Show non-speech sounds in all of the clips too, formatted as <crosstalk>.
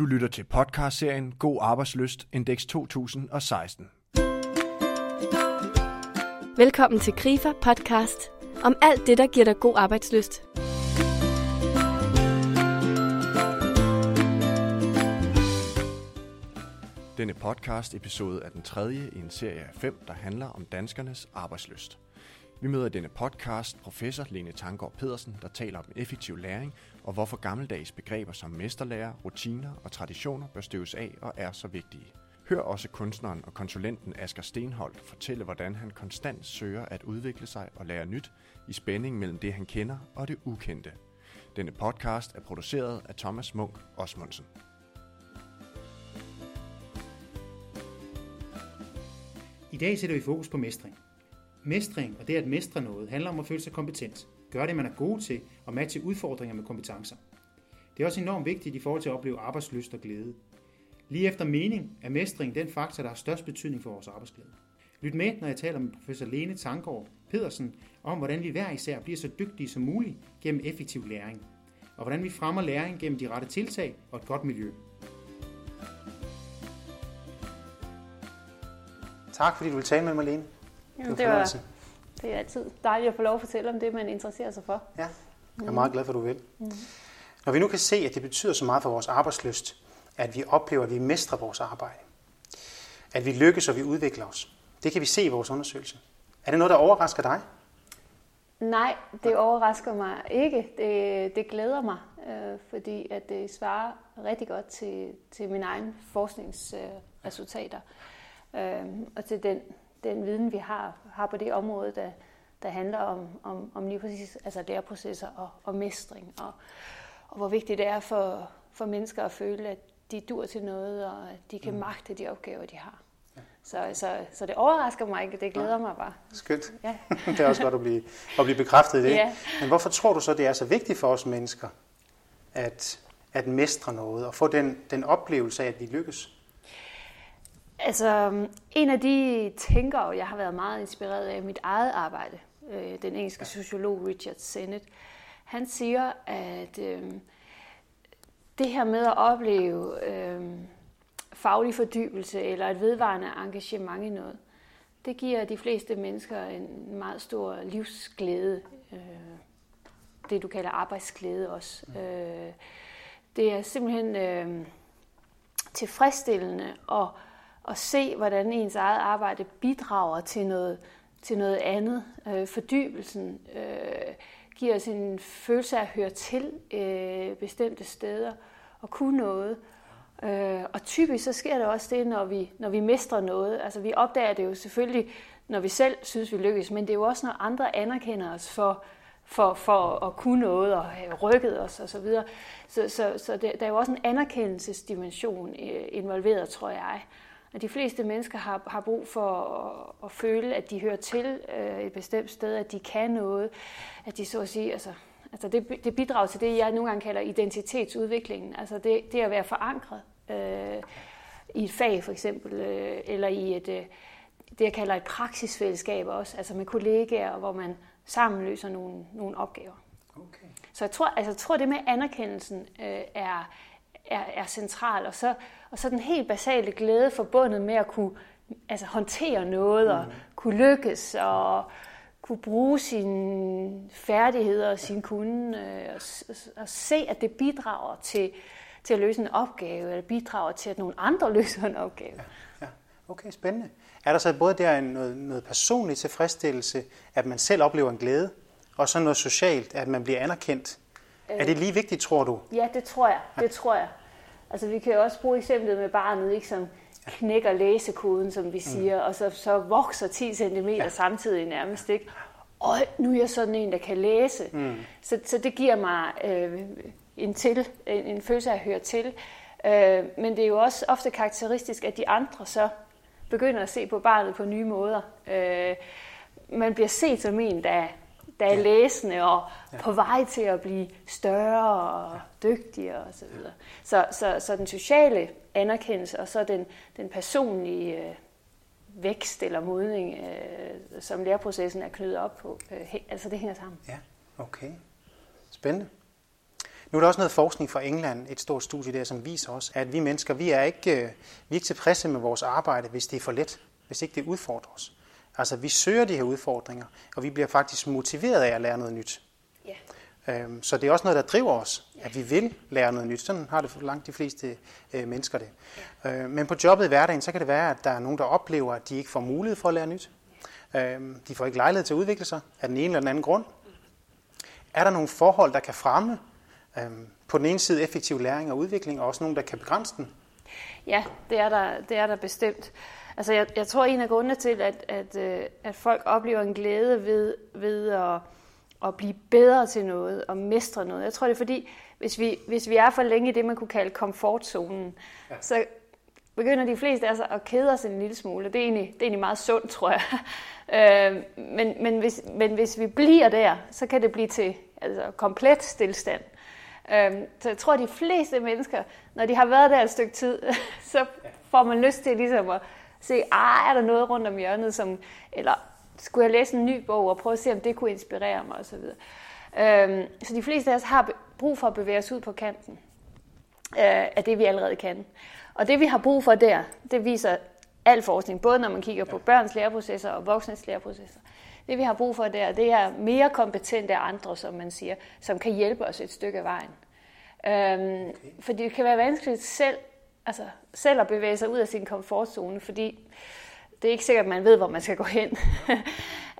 Du lytter til podcastserien God Arbejdsløst Index 2016. Velkommen til Grifer podcast om alt det, der giver dig god arbejdsløst. Denne podcast episode er den tredje i en serie af fem, der handler om danskernes arbejdsløst. Vi møder i denne podcast professor Lene Tangård Pedersen, der taler om effektiv læring og hvorfor gammeldags begreber som mesterlærer, rutiner og traditioner bør støves af og er så vigtige. Hør også kunstneren og konsulenten Asger Stenholdt fortælle, hvordan han konstant søger at udvikle sig og lære nyt i spænding mellem det, han kender og det ukendte. Denne podcast er produceret af Thomas Munk Osmundsen. I dag sætter vi fokus på mestring. Mestring og det at mestre noget handler om at føle sig kompetent, gøre det, man er god til og matche udfordringer med kompetencer. Det er også enormt vigtigt i forhold til at opleve arbejdslyst og glæde. Lige efter mening er mestring den faktor, der har størst betydning for vores arbejdsglæde. Lyt med, når jeg taler med professor Lene Tangård Pedersen om, hvordan vi hver især bliver så dygtige som muligt gennem effektiv læring, og hvordan vi fremmer læring gennem de rette tiltag og et godt miljø. Tak fordi du vil tale med mig, Lene. Jamen, det, var, det er altid dejligt at få lov at fortælle om det, man interesserer sig for. Ja, jeg er meget glad for, at du vil. Mm. Når vi nu kan se, at det betyder så meget for vores arbejdsløst, at vi oplever, at vi mestrer vores arbejde, at vi lykkes og vi udvikler os, det kan vi se i vores undersøgelse. Er det noget, der overrasker dig? Nej, det overrasker mig ikke. Det, det glæder mig, øh, fordi at det svarer rigtig godt til, til mine egne forskningsresultater øh, og til den den viden, vi har, har på det område, der, der handler om, om, om lige præcis altså læreprocesser og, og mestring, og, og hvor vigtigt det er for, for mennesker at føle, at de dur til noget, og at de kan mm. magte de opgaver, de har. Så, så, så det overrasker mig ikke, det glæder ja. mig bare. Skønt. Ja. <laughs> det er også godt at blive, at blive bekræftet i det. Ja. Men hvorfor tror du så, det er så vigtigt for os mennesker, at, at mestre noget, og få den, den oplevelse af, at vi lykkes? Altså, en af de tænkere, jeg har været meget inspireret af i mit eget arbejde, øh, den engelske sociolog Richard Sennett, han siger, at øh, det her med at opleve øh, faglig fordybelse eller et vedvarende engagement i noget, det giver de fleste mennesker en meget stor livsglæde. Øh, det du kalder arbejdsglæde også. Øh, det er simpelthen øh, tilfredsstillende og at se, hvordan ens eget arbejde bidrager til noget, til noget andet. Øh, fordybelsen øh, giver os en følelse af at høre til øh, bestemte steder og kunne noget. Øh, og typisk så sker det også det, når vi, når vi mestrer noget. Altså vi opdager det jo selvfølgelig, når vi selv synes, vi lykkes, men det er jo også, når andre anerkender os for, for, for at kunne noget og have rykket os osv. Så, videre. så, så, så det, der er jo også en anerkendelsesdimension øh, involveret, tror jeg at de fleste mennesker har, har brug for at, at føle, at de hører til øh, et bestemt sted, at de kan noget, at de så at sige, altså, altså det, det bidrager til det, jeg nogle gange kalder identitetsudviklingen, altså det, det at være forankret øh, i et fag for eksempel, øh, eller i et, øh, det jeg kalder et praksisfællesskab også, altså med kollegaer, hvor man sammen løser nogle, nogle opgaver. Okay. Så jeg tror, altså, jeg tror, det med anerkendelsen øh, er, er, er central, og så, og så den helt basale glæde forbundet med at kunne altså, håndtere noget mm. og kunne lykkes og kunne bruge sine færdigheder og sin kunde øh, og, og se, at det bidrager til, til at løse en opgave, eller bidrager til, at nogle andre <laughs> løser en opgave. Ja, ja. Okay, spændende. Er der så både der noget, noget personlig tilfredsstillelse, at man selv oplever en glæde, og så noget socialt, at man bliver anerkendt? Øh, er det lige vigtigt, tror du? Ja, det tror jeg. Det tror jeg. Altså vi kan jo også bruge eksemplet med barnet, ikke, som knækker læsekoden, som vi mm. siger, mm. og så, så vokser 10 cm ja. samtidig nærmest. Ikke? Og nu er jeg sådan en, der kan læse. Mm. Så, så det giver mig øh, en, til, en, en følelse af at høre til. Øh, men det er jo også ofte karakteristisk, at de andre så begynder at se på barnet på nye måder. Øh, man bliver set som en, der der er ja. læsende og ja. på vej til at blive større og dygtigere osv. Så, videre. så, så, så den sociale anerkendelse og så den, den personlige øh, vækst eller modning, øh, som læreprocessen er knyttet op på, øh, altså det hænger sammen. Ja, okay. Spændende. Nu er der også noget forskning fra England, et stort studie der, som viser os, at vi mennesker, vi er ikke, øh, vi er ikke tilfredse med vores arbejde, hvis det er for let, hvis ikke det udfordrer os. Altså, vi søger de her udfordringer, og vi bliver faktisk motiveret af at lære noget nyt. Ja. Øhm, så det er også noget, der driver os, at vi vil lære noget nyt. Sådan har det for langt de fleste øh, mennesker det. Øh, men på jobbet i hverdagen, så kan det være, at der er nogen, der oplever, at de ikke får mulighed for at lære nyt. Øh, de får ikke lejlighed til at udvikle sig af den ene eller den anden grund. Er der nogle forhold, der kan fremme øh, på den ene side effektiv læring og udvikling, og også nogle, der kan begrænse den? Ja, det er der, det er der bestemt. Altså jeg, jeg tror, en af grundene til, at, at, øh, at folk oplever en glæde ved, ved at at blive bedre til noget og mestre noget. Jeg tror, det er fordi, hvis vi, hvis vi er for længe i det, man kunne kalde komfortzonen, ja. så begynder de fleste altså at kede os en lille smule. Det er egentlig, det er egentlig meget sundt, tror jeg. <laughs> øh, men, men, hvis, men hvis vi bliver der, så kan det blive til altså, komplet stillstand. Øh, så jeg tror, at de fleste mennesker, når de har været der et stykke tid, <laughs> så får man lyst til ligesom at se, ah, er der noget rundt om hjørnet, som, eller skulle jeg læse en ny bog og prøve at se, om det kunne inspirere mig osv. Øhm, så de fleste af os har brug for at bevæge os ud på kanten øh, af det, vi allerede kan. Og det, vi har brug for der, det viser al forskning, både når man kigger på børns læreprocesser og voksnes læreprocesser. Det, vi har brug for der, det er mere kompetente andre, som man siger, som kan hjælpe os et stykke af vejen. Øhm, okay. Fordi det kan være vanskeligt selv, altså selv at bevæge sig ud af sin komfortzone, fordi det er ikke sikkert, at man ved, hvor man skal gå hen. <laughs>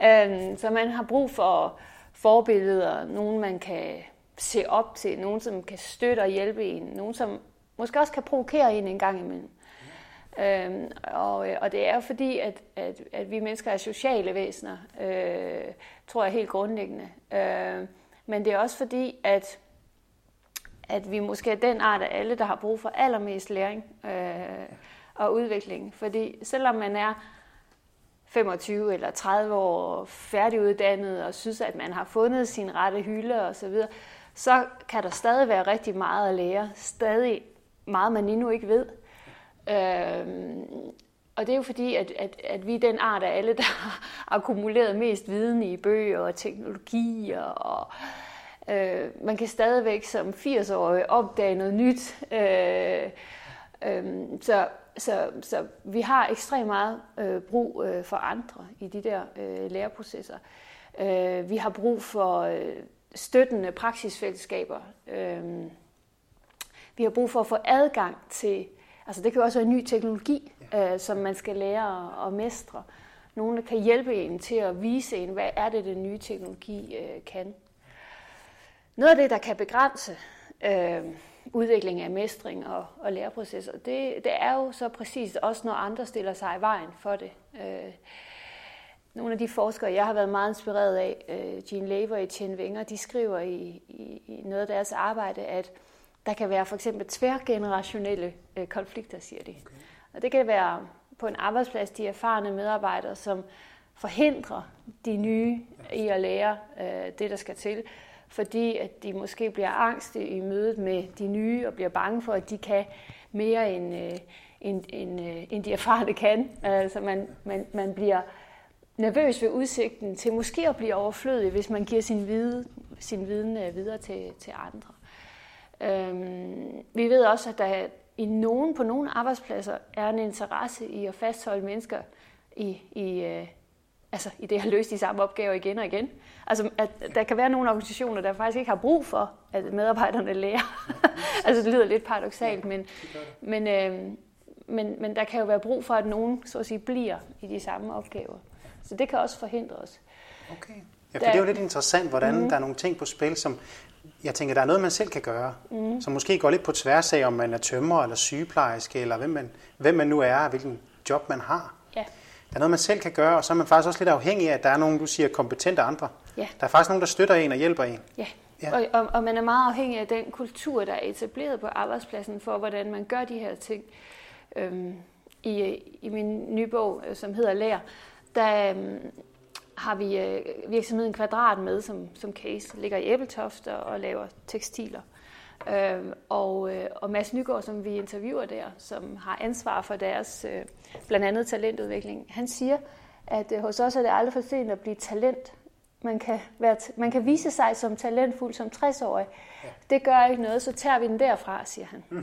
Øhm, så man har brug for forbilleder, nogen man kan se op til, nogen som kan støtte og hjælpe en, nogen som måske også kan provokere en en gang imellem. Øhm, og, øh, og det er jo fordi, at, at, at vi mennesker er sociale væsener, øh, tror jeg helt grundlæggende. Øh, men det er også fordi, at, at vi måske er den art af alle, der har brug for allermest læring. Øh, og udvikling. Fordi selvom man er 25 eller 30 år færdiguddannet og synes, at man har fundet sin rette hylde og så videre, så kan der stadig være rigtig meget at lære. Stadig meget, man endnu ikke ved. Øhm, og det er jo fordi, at, at, at vi er den art af alle, der har akkumuleret mest viden i bøger og teknologier. Og, øh, man kan stadigvæk som 80-årig opdage noget nyt. Øh, øh, så så, så vi har ekstremt meget øh, brug øh, for andre i de der øh, læreprocesser. Øh, vi har brug for øh, støttende praksisfællesskaber. Øh, vi har brug for at få adgang til, altså det kan også være ny teknologi, øh, som man skal lære at, at mestre. Nogle der kan hjælpe en til at vise en, hvad er det, den nye teknologi øh, kan. Noget af det, der kan begrænse øh, udvikling af mestring og, og læreprocesser, det, det er jo så præcis også, når andre stiller sig i vejen for det. Øh, nogle af de forskere, jeg har været meget inspireret af, øh, Jean Lever og Etienne Wenger, de skriver i, i, i noget af deres arbejde, at der kan være for eksempel tværgenerationelle øh, konflikter, siger de. Okay. Og det kan være på en arbejdsplads, de erfarne medarbejdere, som forhindrer de nye i at lære øh, det, der skal til fordi at de måske bliver angst i mødet med de nye, og bliver bange for, at de kan mere end, øh, end, end, øh, end de erfarne kan. Altså man, man, man bliver nervøs ved udsigten til måske at blive overflødig, hvis man giver sin viden, sin viden øh, videre til, til andre. Øhm, vi ved også, at der i nogen, på nogle arbejdspladser er en interesse i at fastholde mennesker i, i, øh, altså, i det at løse de samme opgaver igen og igen. Altså, at der kan være nogle organisationer, der faktisk ikke har brug for, at medarbejderne lærer. <laughs> altså, det lyder lidt paradoxalt, men, men, øh, men, men der kan jo være brug for, at nogen så at sige, bliver i de samme opgaver. Så det kan også forhindre os. Okay. Ja, for der, det er jo lidt interessant, hvordan mm. der er nogle ting på spil, som jeg tænker, der er noget, man selv kan gøre, mm. som måske går lidt på tværs af, om man er tømrer eller sygeplejerske, eller hvem man, hvem man nu er, hvilken job man har. Der er noget, man selv kan gøre, og så er man faktisk også lidt afhængig af, at der er nogen, du siger, kompetente andre. Ja. Der er faktisk nogen, der støtter en og hjælper en. Ja, ja. Og, og, og man er meget afhængig af den kultur, der er etableret på arbejdspladsen for, hvordan man gør de her ting. Øhm, i, I min nye bog, øh, som hedder Lær, der øhm, har vi øh, virksomheden Kvadrat med som, som case. Ligger i Æbeltoft og, og laver tekstiler. Øh, og, øh, og Mads Nygaard, som vi interviewer der, som har ansvar for deres øh, blandt andet talentudvikling, han siger, at øh, hos os er det aldrig for sent at blive talent. Man kan, være, man kan vise sig som talentfuld som 60-årig. Ja. det gør ikke noget, så tager vi den derfra, siger han. <laughs>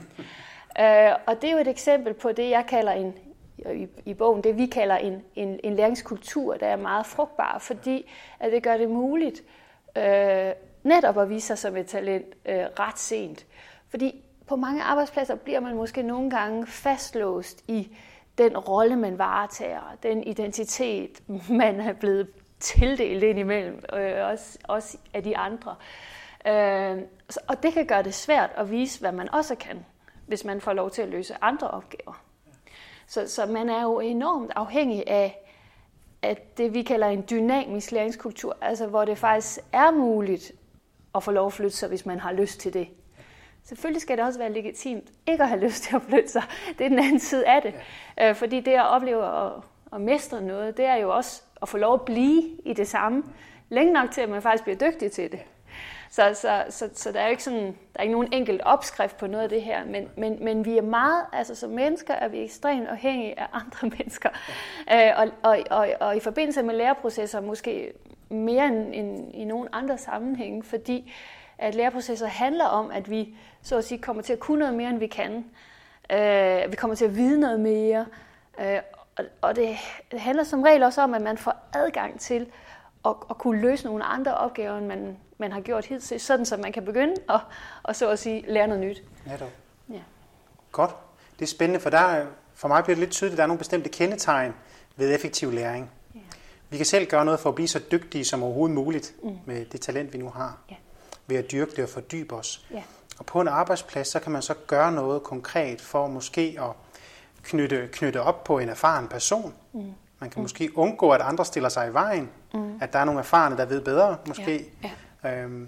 øh, og det er jo et eksempel på det, jeg kalder en, i, i bogen, det vi kalder en, en, en læringskultur, der er meget frugtbar, fordi at det gør det muligt øh, netop at vise sig som et talent øh, ret sent. Fordi på mange arbejdspladser bliver man måske nogle gange fastlåst i den rolle, man varetager, den identitet, <laughs> man er blevet tildelt indimellem, øh, også, også af de andre. Øh, og det kan gøre det svært at vise, hvad man også kan, hvis man får lov til at løse andre opgaver. Så, så man er jo enormt afhængig af, at det vi kalder en dynamisk læringskultur, altså hvor det faktisk er muligt at få lov at flytte sig, hvis man har lyst til det. Selvfølgelig skal det også være legitimt ikke at have lyst til at flytte sig. Det er den anden side af det. Ja. Øh, fordi det at opleve at, at mestre noget, det er jo også at få lov at blive i det samme. Længe nok til, at man faktisk bliver dygtig til det. Så, så, så, så der er jo ikke sådan, der er ikke nogen enkelt opskrift på noget af det her, men, men, men vi er meget, altså som mennesker er vi ekstremt afhængige af andre <laughs> mennesker. Øh, og, og, og, og i forbindelse med læreprocesser måske mere end, end i nogen andre sammenhænge, fordi at læreprocesser handler om, at vi så at sige kommer til at kunne noget mere, end vi kan. Øh, vi kommer til at vide noget mere. Øh, og, og det, handler som regel også om, at man får adgang til at, at kunne løse nogle andre opgaver, end man, man har gjort hidtil, sådan så man kan begynde at, og så at sige, lære noget nyt. Netop. Ja. Godt. Det er spændende, for der, for mig bliver det lidt tydeligt, at der er nogle bestemte kendetegn ved effektiv læring. Vi kan selv gøre noget for at blive så dygtige som overhovedet muligt mm. med det talent, vi nu har. Ja. Ved at dyrke det og fordybe os. Ja. Og på en arbejdsplads, så kan man så gøre noget konkret for måske at knytte, knytte op på en erfaren person. Mm. Man kan mm. måske undgå, at andre stiller sig i vejen. Mm. At der er nogle erfarne, der ved bedre, måske. Ja. Ja. Øhm,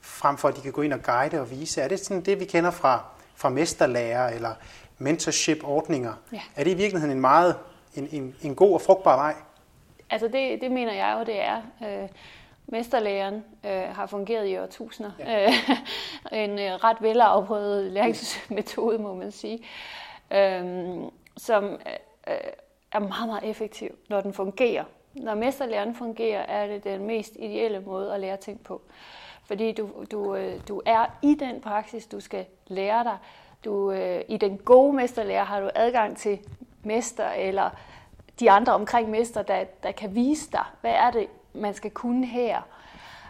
frem for at de kan gå ind og guide og vise. Er det sådan det, vi kender fra, fra mesterlærer eller mentorship-ordninger? Ja. Er det i virkeligheden en meget en, en, en god og frugtbar vej? Altså det, det mener jeg jo, det er. Øh, mesterlæren øh, har fungeret i årtusinder. Ja. <laughs> en øh, ret velafprøvet læringsmetode, må man sige, øh, som øh, er meget, meget effektiv, når den fungerer. Når mesterlæren fungerer, er det den mest ideelle måde at lære ting på. Fordi du, du, øh, du er i den praksis, du skal lære dig. Du, øh, I den gode mesterlærer har du adgang til mester eller de andre omkring mester, der, der kan vise dig, hvad er det, man skal kunne her.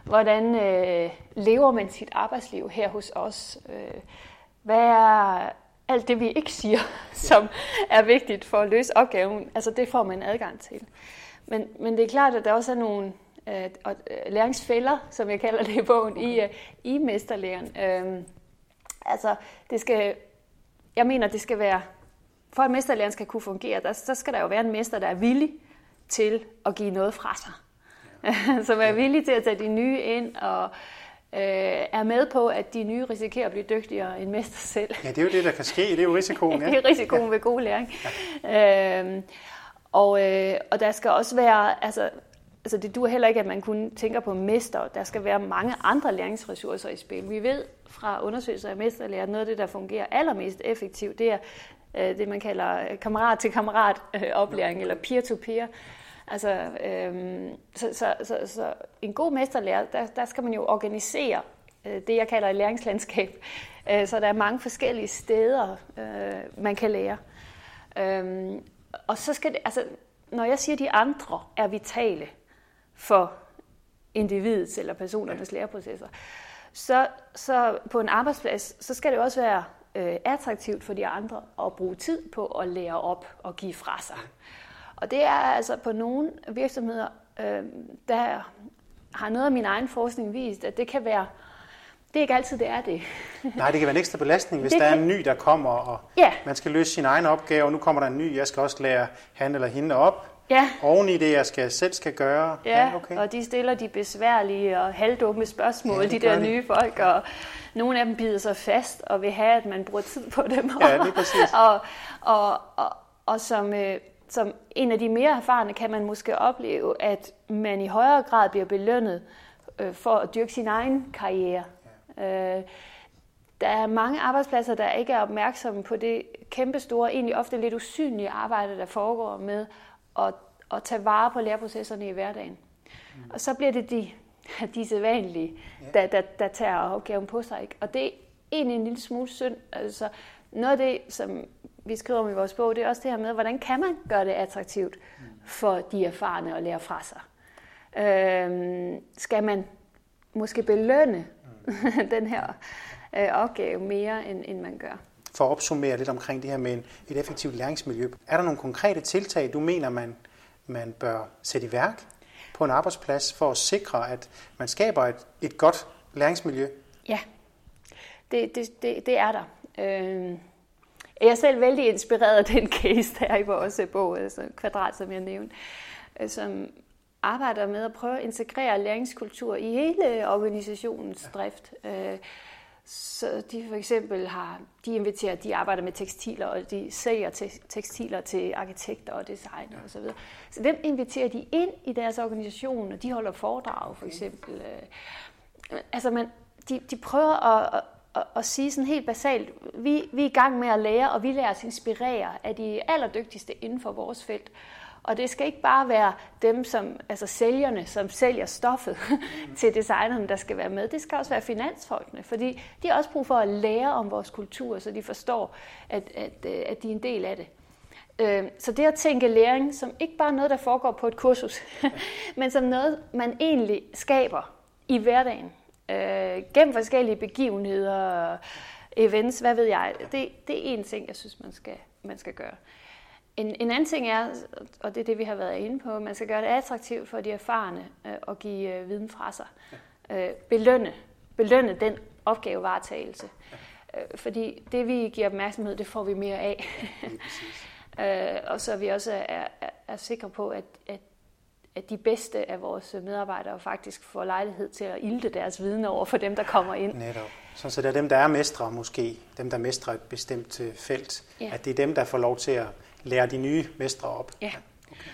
Hvordan øh, lever man sit arbejdsliv her hos os? Øh, hvad er alt det, vi ikke siger, <laughs> som er vigtigt for at løse opgaven? Altså det får man adgang til. Men, men det er klart, at der også er nogle øh, øh læringsfælder, som jeg kalder det i bogen, okay. i, øh, i mesterlæren. Øh, altså, det skal, jeg mener, det skal være, for at mesterlæren skal kunne fungere, der, så skal der jo være en mester, der er villig til at give noget fra sig. <laughs> som er villig til at tage de nye ind og øh, er med på, at de nye risikerer at blive dygtigere end mester selv. Ja, det er jo det, der kan ske. Det er jo risikoen. <laughs> Ja. det er risikoen ja. ved god læring. Ja. Øhm, og, øh, og der skal også være, altså, altså det duer heller ikke, at man kun tænker på mester. Der skal være mange andre læringsressourcer i spil. Vi ved fra undersøgelser af mesterlærer, at noget af det, der fungerer allermest effektivt, det er øh, det, man kalder kammerat til kammerat øh, oplæring, eller peer-to-peer. Altså, øhm, så, så, så, så en god mesterlærer, der, der skal man jo organisere øh, det, jeg kalder et læringslandskab. Øh, så der er mange forskellige steder, øh, man kan lære. Øhm, og så skal det, altså, når jeg siger, at de andre er vitale for individets eller personernes læreprocesser, så, så på en arbejdsplads, så skal det også være øh, attraktivt for de andre at bruge tid på at lære op og give fra sig. Og det er altså på nogle virksomheder, øh, der har noget af min egen forskning vist, at det kan være det er ikke altid, det er det. <laughs> Nej, det kan være en ekstra belastning, hvis det der kan... er en ny, der kommer, og ja. man skal løse sin egen opgave, og nu kommer der en ny, jeg skal også lære han eller hende op. Ja. Oven i det, jeg skal, selv skal gøre. Ja, ja okay. og de stiller de besværlige og halvdumme spørgsmål, ja, de der de. nye folk, og nogle af dem bider sig fast og vil have, at man bruger tid på dem. Ja, det er præcis. <laughs> og, og, og, og som, øh, som en af de mere erfarne kan man måske opleve, at man i højere grad bliver belønnet øh, for at dyrke sin egen karriere. Ja. Øh, der er mange arbejdspladser, der ikke er opmærksomme på det kæmpe store, egentlig ofte lidt usynlige arbejde, der foregår med at, at tage vare på læreprocesserne i hverdagen. Mm. Og så bliver det de, <laughs> de sædvanlige, ja. der, der, der tager opgaven på sig. Ikke? Og det er egentlig en lille smule synd. Altså, noget af det, som vi skriver om i vores bog, det er også det her med, hvordan kan man gøre det attraktivt for de erfarne at lære fra sig. Øhm, skal man måske belønne <laughs> den her øh, opgave mere, end, end man gør? For at opsummere lidt omkring det her med et effektivt læringsmiljø. Er der nogle konkrete tiltag, du mener, man, man bør sætte i værk på en arbejdsplads for at sikre, at man skaber et, et godt læringsmiljø? Ja, det, det, det, det er der. Øh, jeg er selv vældig inspireret af den <laughs> case, der er i vores bog, altså Kvadrat, som jeg nævnte, øh, som arbejder med at prøve at integrere læringskultur i hele organisationens drift. Så de for eksempel har, de inviterer, de arbejder med tekstiler, og de sælger tekstiler til arkitekter og designer osv. Så, videre. så dem inviterer de ind i deres organisation, og de holder foredrag for eksempel. Øh, altså man, de, de prøver at, at, at sige sådan helt basalt, vi, vi er i gang med at lære, og vi lader os inspirere af de allerdygtigste inden for vores felt. Og det skal ikke bare være dem, som, altså sælgerne, som sælger stoffet <laughs> til designerne, der skal være med. Det skal også være finansfolkene, fordi de har også brug for at lære om vores kultur, så de forstår, at, at, øh, at de er en del af det. Øh, så det at tænke læring som ikke bare noget, der foregår på et kursus, <laughs> men som noget, man egentlig skaber i hverdagen, øh, gennem forskellige begivenheder, events, hvad ved jeg, det, det er en ting, jeg synes, man skal, man skal gøre. En, en anden ting er, og det er det, vi har været inde på, man skal gøre det attraktivt for de erfarne øh, at give øh, viden fra sig. Øh, belønne, belønne den opgavevaretagelse. Øh, fordi det, vi giver opmærksomhed, det får vi mere af. <laughs> øh, og så er vi også er, er, er sikre på, at, at, at de bedste af vores medarbejdere faktisk får lejlighed til at ilde deres viden over for dem, der kommer ind. Netop. Så, så det er dem, der er mestre måske, dem, der mestrer et bestemt felt, ja. at det er dem, der får lov til at lære de nye mestre op. Ja. Okay.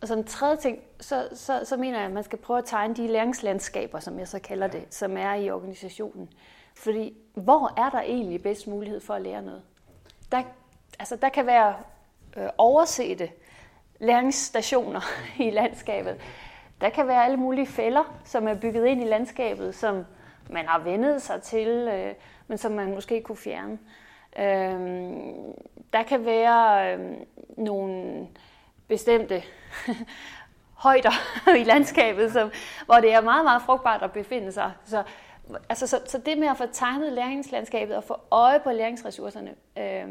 Og så en tredje ting, så, så, så mener jeg, at man skal prøve at tegne de læringslandskaber, som jeg så kalder ja. det, som er i organisationen. Fordi hvor er der egentlig bedst mulighed for at lære noget? Der, altså, der kan være øh, oversete læringsstationer <laughs> i landskabet. Der kan være alle mulige fælder, som er bygget ind i landskabet, som man har vendet sig til, øh, men som man måske kunne fjerne. Øh, der kan være øh, nogle bestemte <laughs> højder <laughs> i landskabet, som, hvor det er meget, meget frugtbart at befinde sig. Så, altså, så, så det med at få tegnet læringslandskabet og få øje på læringsressourcerne, øh,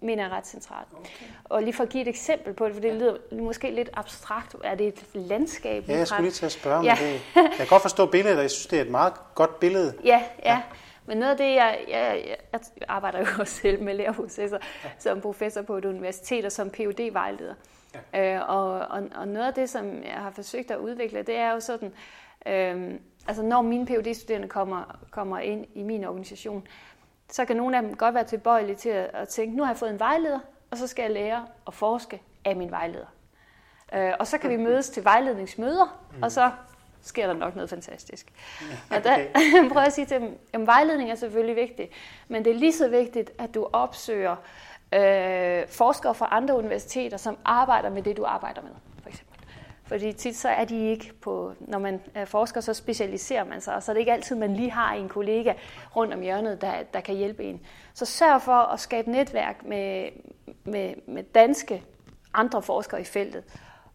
mener jeg er ret centralt. Okay. Og lige for at give et eksempel på det, for det lyder måske lidt abstrakt. Er det et landskab? Ja, jeg skulle lige til at spørge, ja. det, jeg kan godt forstå billedet, og jeg synes, det er et meget godt billede. Ja, ja. ja. Men noget af det, jeg, jeg, jeg arbejder jo <laughs> også selv med læreprocesser ja. som professor på et universitet og som phd vejleder ja. øh, og, og, og noget af det, som jeg har forsøgt at udvikle, det er jo sådan, øh, altså når mine phd studerende kommer, kommer ind i min organisation, så kan nogle af dem godt være tilbøjelige til at, at tænke, nu har jeg fået en vejleder, og så skal jeg lære at forske af min vejleder. Øh, og så kan vi mødes til vejledningsmøder, mm. og så sker der nok noget fantastisk. Ja, okay. Og der <laughs> prøver jeg at sige til dem, at vejledning er selvfølgelig vigtig, men det er lige så vigtigt, at du opsøger øh, forskere fra andre universiteter, som arbejder med det, du arbejder med, for eksempel. Fordi tit så er de ikke på, når man er forsker, så specialiserer man sig, og så er det ikke altid, man lige har en kollega rundt om hjørnet, der, der kan hjælpe en. Så sørg for at skabe netværk med, med, med danske andre forskere i feltet.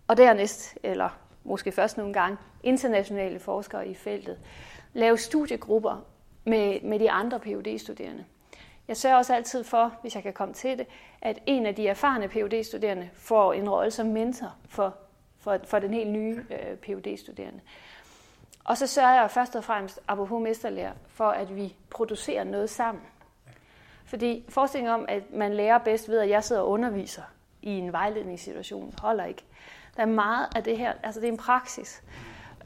Og dernæst, eller måske først nogle gange, internationale forskere i feltet. Lave studiegrupper med, med de andre phd studerende Jeg sørger også altid for, hvis jeg kan komme til det, at en af de erfarne phd studerende får en rolle som mentor for, for, for den helt nye øh, phd studerende Og så sørger jeg først og fremmest, apropos mesterlærer, for at vi producerer noget sammen. Fordi forestillingen om, at man lærer bedst ved, at jeg sidder og underviser i en vejledningssituation, holder ikke. Der er meget af det her, altså det er en praksis.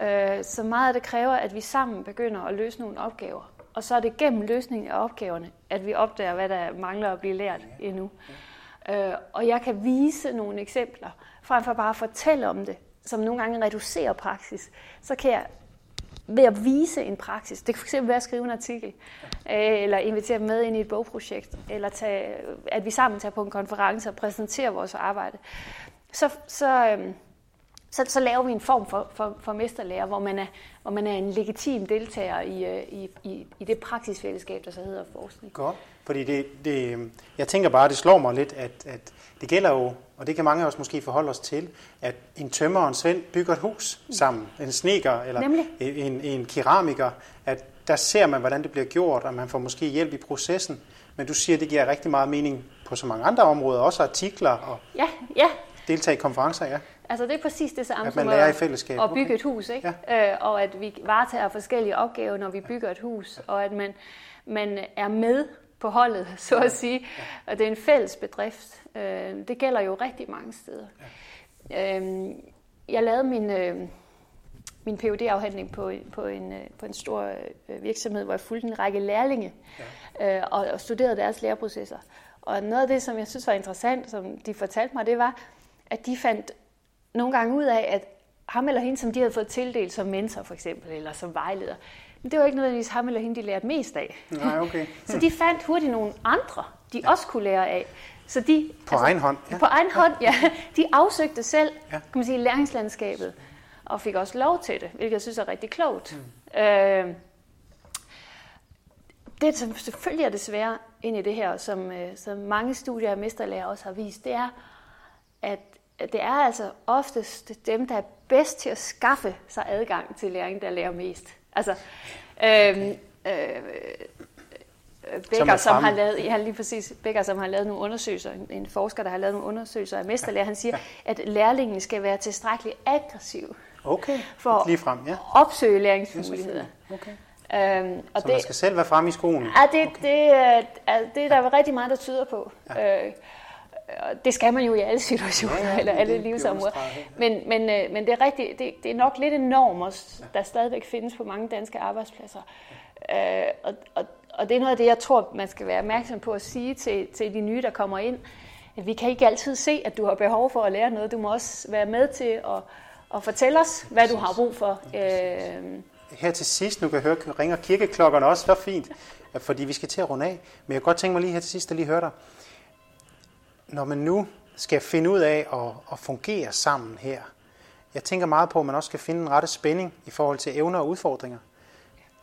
Øh, så meget af det kræver, at vi sammen begynder at løse nogle opgaver. Og så er det gennem løsningen af opgaverne, at vi opdager, hvad der mangler at blive lært endnu. Øh, og jeg kan vise nogle eksempler, frem for bare at fortælle om det, som nogle gange reducerer praksis. Så kan jeg ved at vise en praksis. Det kan fx være at skrive en artikel, øh, eller invitere dem med ind i et bogprojekt, eller tage, at vi sammen tager på en konference og præsenterer vores arbejde så, så, øhm, så, så laver vi en form for, for, for mesterlærer, hvor man, er, hvor man er en legitim deltager i, øh, i, i, i det praksisfællesskab, der så hedder forskning. Godt, fordi det, det, jeg tænker bare, det slår mig lidt, at, at det gælder jo, og det kan mange af os måske forholde os til, at en tømmer og en svend bygger et hus sammen. En sneker eller en, en keramiker, at der ser man, hvordan det bliver gjort, og man får måske hjælp i processen. Men du siger, at det giver rigtig meget mening på så mange andre områder, også artikler og ja, ja. deltage i konferencer, ja. Altså det er præcis det samme at man lærer i fællesskab. at bygge okay. et hus, ikke? Ja. Øh, og at vi varetager forskellige opgaver, når vi bygger et hus, og at man, man er med på holdet, <laughs> så at sige. Og det er en fælles bedrift. Øh, det gælder jo rigtig mange steder. Ja. Øh, jeg lavede min, øh, min phd afhandling på, på, en, øh, på en stor øh, virksomhed, hvor jeg fulgte en række lærlinge ja. øh, og, og studerede deres læreprocesser. Og noget af det, som jeg synes var interessant, som de fortalte mig, det var, at de fandt nogle gange ud af, at ham eller hende, som de havde fået tildelt som mentor for eksempel, eller som vejleder, men det var ikke nødvendigvis ham eller hende, de lærte mest af. Nej, okay. <laughs> så de fandt hurtigt nogle andre, de ja. også kunne lære af. Så de, på altså, egen hånd? Ja. På egen hånd, ja. <laughs> De afsøgte selv, ja. kan man sige, læringslandskabet, og fik også lov til det, hvilket jeg synes er rigtig klogt. Mm. Øh, det, som selvfølgelig er desværre ind i det her, som, øh, som mange studier af mesterlærer også har vist, det er, at det er altså oftest dem, der er bedst til at skaffe sig adgang til læring, der lærer mest. Altså, øhm, øh, Becker, som, som har lavet, ja, lige præcis, Becker, som har lavet nogle undersøgelser, en forsker, der har lavet nogle undersøgelser af mesterlærer, han siger, at lærlingen skal være tilstrækkeligt aggressiv okay. for lige frem, ja. at opsøge læringsmuligheder. Okay. Øhm, og så det, man skal selv være frem i skoen? Ja, det, okay. det, det, det er der rigtig meget, der tyder på. Ja. Øh, det skal man jo i alle situationer, ja, ja, eller alle livsområder. Men, men, øh, men det er rigtigt, det, det er nok lidt en norm, også, der stadigvæk findes på mange danske arbejdspladser. Øh, og, og, og det er noget af det, jeg tror, man skal være opmærksom på at sige til, til de nye, der kommer ind. At vi kan ikke altid se, at du har behov for at lære noget. Du må også være med til at, at fortælle os, hvad du har brug for. Øh, her til sidst, nu kan jeg høre, ringer kirkeklokkerne også, så fint, fordi vi skal til at runde af. Men jeg kan godt tænke mig lige her til sidst at lige høre dig når man nu skal finde ud af at, at fungere sammen her, jeg tænker meget på, at man også skal finde en rette spænding i forhold til evner og udfordringer.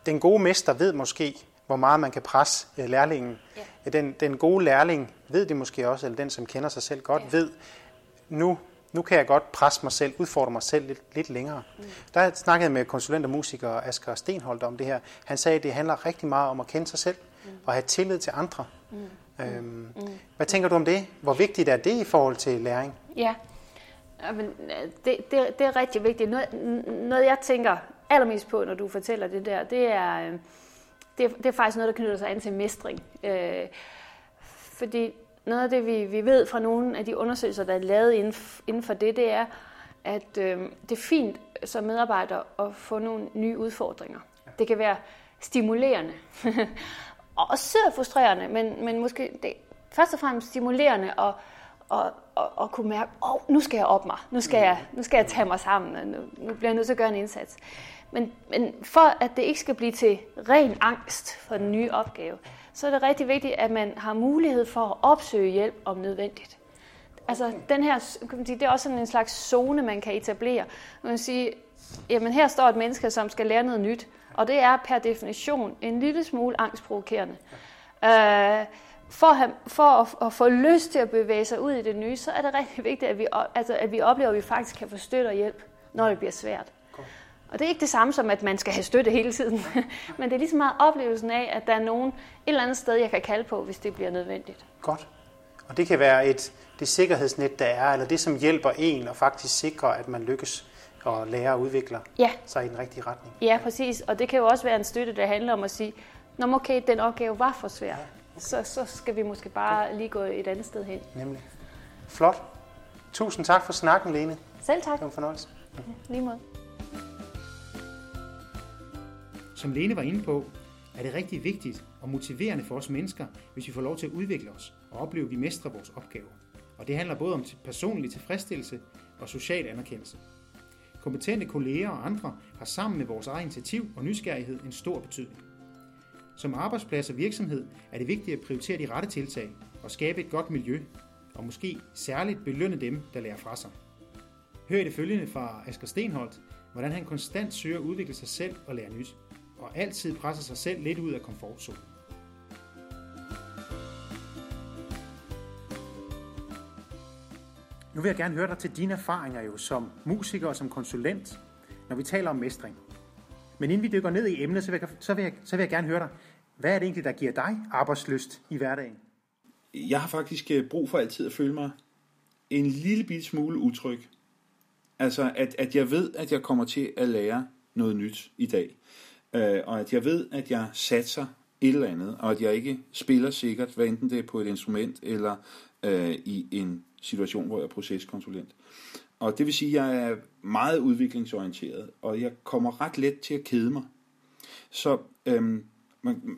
Den gode mester ved måske, hvor meget man kan presse øh, lærlingen. Ja. Den, den gode lærling ved det måske også, eller den, som kender sig selv godt, ja. ved, nu, nu kan jeg godt presse mig selv, udfordre mig selv lidt, lidt længere. Mm. Der snakkede jeg med konsulent og musiker Asger Stenholdt om det her. Han sagde, at det handler rigtig meget om at kende sig selv mm. og have tillid til andre. Mm. Øhm, mm. Hvad tænker du om det? Hvor vigtigt er det i forhold til læring? Ja, men det, det, det er rigtig vigtigt. Noget, noget, jeg tænker allermest på, når du fortæller det der, det er, øh, det, er, det er faktisk noget, der knytter sig an til mestring. Øh, fordi noget af det, vi, vi ved fra nogle af de undersøgelser, der er lavet inden, inden for det, det er, at øh, det er fint som medarbejder at få nogle nye udfordringer. Det kan være stimulerende. <laughs> og også frustrerende, men, men måske det, først og fremmest stimulerende og, og, og, og kunne mærke, åh, oh, nu skal jeg op mig, nu skal jeg, nu skal jeg tage mig sammen, nu, nu bliver jeg nødt til at gøre en indsats. Men, men for at det ikke skal blive til ren angst for den nye opgave, så er det rigtig vigtigt, at man har mulighed for at opsøge hjælp om nødvendigt. Altså den her, kan man sige, det er også sådan en slags zone, man kan etablere. Man kan sige, jamen her står et menneske, som skal lære noget nyt, og det er per definition en lille smule angstprovokerende. Øh, for, at, for at, at få lyst til at bevæge sig ud i det nye, så er det rigtig vigtigt, at vi, altså, at vi oplever, at vi faktisk kan få støtte og hjælp, når det bliver svært. Og det er ikke det samme som, at man skal have støtte hele tiden. <laughs> Men det er ligesom meget oplevelsen af, at der er nogen et eller andet sted, jeg kan kalde på, hvis det bliver nødvendigt. Godt. Og det kan være et, det sikkerhedsnet, der er, eller det, som hjælper en og faktisk sikrer, at man lykkes og lære og udvikler ja. sig i den rigtige retning. Ja, præcis. Og det kan jo også være en støtte, der handler om at sige, Nå, okay, den opgave var for svær. Ja, okay. så, så skal vi måske bare lige gå et andet sted hen. Nemlig. Flot. Tusind tak for snakken, Lene. Selv tak. Det var en fornøjelse. Ja, lige måde. Som Lene var inde på, er det rigtig vigtigt og motiverende for os mennesker, hvis vi får lov til at udvikle os og opleve, at vi mestrer vores opgaver. Og det handler både om personlig tilfredsstillelse og social anerkendelse. Kompetente kolleger og andre har sammen med vores eget initiativ og nysgerrighed en stor betydning. Som arbejdsplads og virksomhed er det vigtigt at prioritere de rette tiltag og skabe et godt miljø, og måske særligt belønne dem, der lærer fra sig. Hør i det følgende fra Asger Stenholt, hvordan han konstant søger at udvikle sig selv og lære nyt, og altid presser sig selv lidt ud af komfortzonen. Nu vil jeg gerne høre dig til dine erfaringer jo som musiker og som konsulent, når vi taler om mestring. Men inden vi dykker ned i emnet, så vil, jeg, så, vil jeg, så vil jeg gerne høre dig, hvad er det egentlig, der giver dig arbejdsløst i hverdagen? Jeg har faktisk øh, brug for altid at føle mig en lille bit smule utryg. Altså, at, at jeg ved, at jeg kommer til at lære noget nyt i dag. Øh, og at jeg ved, at jeg satser et eller andet, og at jeg ikke spiller sikkert, hvad enten det er på et instrument eller øh, i en situation, hvor jeg er proceskonsulent. Og det vil sige, at jeg er meget udviklingsorienteret, og jeg kommer ret let til at kede mig. Så øhm,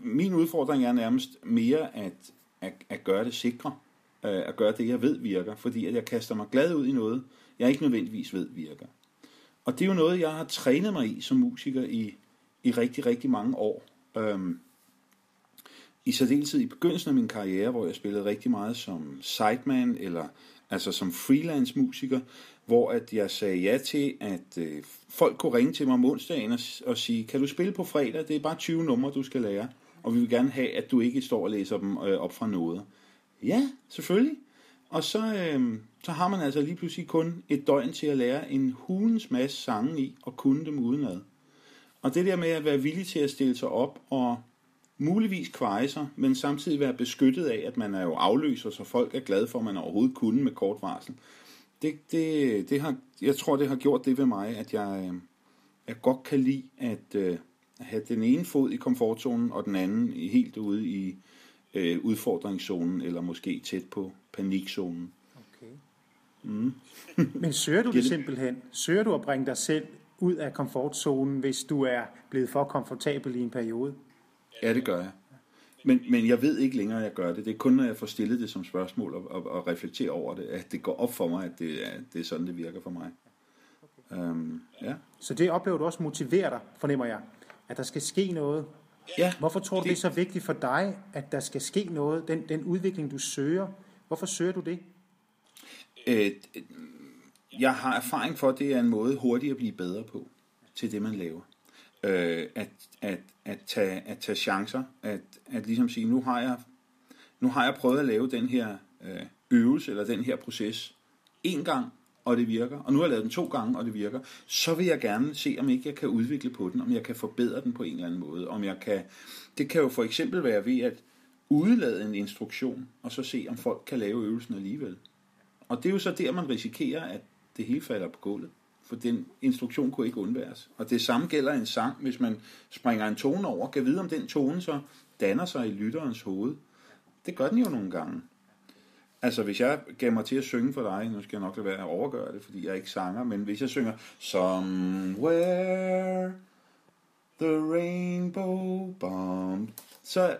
min udfordring er nærmest mere at, at, at gøre det sikre, øh, at gøre det, jeg ved virker, fordi at jeg kaster mig glad ud i noget, jeg ikke nødvendigvis ved virker. Og det er jo noget, jeg har trænet mig i som musiker i, i rigtig, rigtig mange år. Øhm, i særdeleshed i begyndelsen af min karriere, hvor jeg spillede rigtig meget som sideman, eller altså som freelance musiker, hvor at jeg sagde ja til, at øh, folk kunne ringe til mig om onsdagen og, og sige, kan du spille på fredag? Det er bare 20 numre, du skal lære, og vi vil gerne have, at du ikke står og læser dem øh, op fra noget. Ja, selvfølgelig. Og så, øh, så har man altså lige pludselig kun et døgn til at lære en hulens masse sange i, og kunne dem udenad. Og det der med at være villig til at stille sig op og muligvis kveje sig, men samtidig være beskyttet af, at man er jo afløser, så folk er glade for, at man overhovedet kunne med kort varsel. Det, det, det har, jeg tror, det har gjort det ved mig, at jeg, øh, jeg godt kan lide at, øh, at have den ene fod i komfortzonen, og den anden helt ude i øh, udfordringszonen, eller måske tæt på panikzonen. Okay. Mm. <laughs> Men søger du det simpelthen? Søger du at bringe dig selv ud af komfortzonen, hvis du er blevet for komfortabel i en periode? Ja, det gør jeg. Men, men jeg ved ikke længere, at jeg gør det. Det er kun, når jeg får stillet det som spørgsmål og, og, og reflekterer over det, at det går op for mig, at det er, det er sådan, det virker for mig. Okay. Um, ja. Så det oplever du også motiverer dig, fornemmer jeg, at der skal ske noget. Ja, Hvorfor tror du, det, det er så vigtigt for dig, at der skal ske noget, den, den udvikling, du søger? Hvorfor søger du det? Øh, jeg har erfaring for, at det er en måde hurtigt at blive bedre på til det, man laver øh, at, at, at, tage, at tage chancer, at, at ligesom sige, nu har jeg, nu har jeg prøvet at lave den her øh, øvelse, eller den her proces, en gang, og det virker, og nu har jeg lavet den to gange, og det virker, så vil jeg gerne se, om ikke jeg kan udvikle på den, om jeg kan forbedre den på en eller anden måde, om jeg kan, det kan jo for eksempel være ved at udlade en instruktion, og så se, om folk kan lave øvelsen alligevel. Og det er jo så der, man risikerer, at det hele falder på gulvet for den instruktion kunne ikke undværes. Og det samme gælder en sang, hvis man springer en tone over, kan vide om den tone så danner sig i lytterens hoved. Det gør den jo nogle gange. Altså hvis jeg gav mig til at synge for dig, nu skal jeg nok lade være at overgøre det, fordi jeg ikke sanger, men hvis jeg synger Somewhere the rainbow bomb, så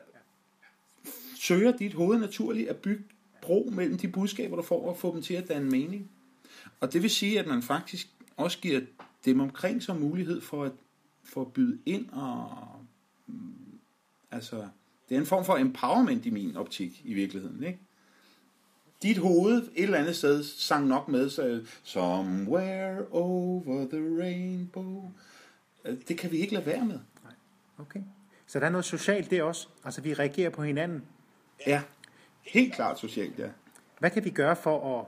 søger dit hoved naturligt at bygge bro mellem de budskaber, du får, og få dem til at danne mening. Og det vil sige, at man faktisk også giver dem omkring sig mulighed for at, for at byde ind og mm, altså det er en form for empowerment i min optik i virkeligheden, ikke? Dit hoved et eller andet sted sang nok med sig Somewhere over the rainbow. Det kan vi ikke lade være med. Nej. Okay. Så der er noget socialt det også? Altså vi reagerer på hinanden? Ja, helt klart socialt, ja. Hvad kan vi gøre for at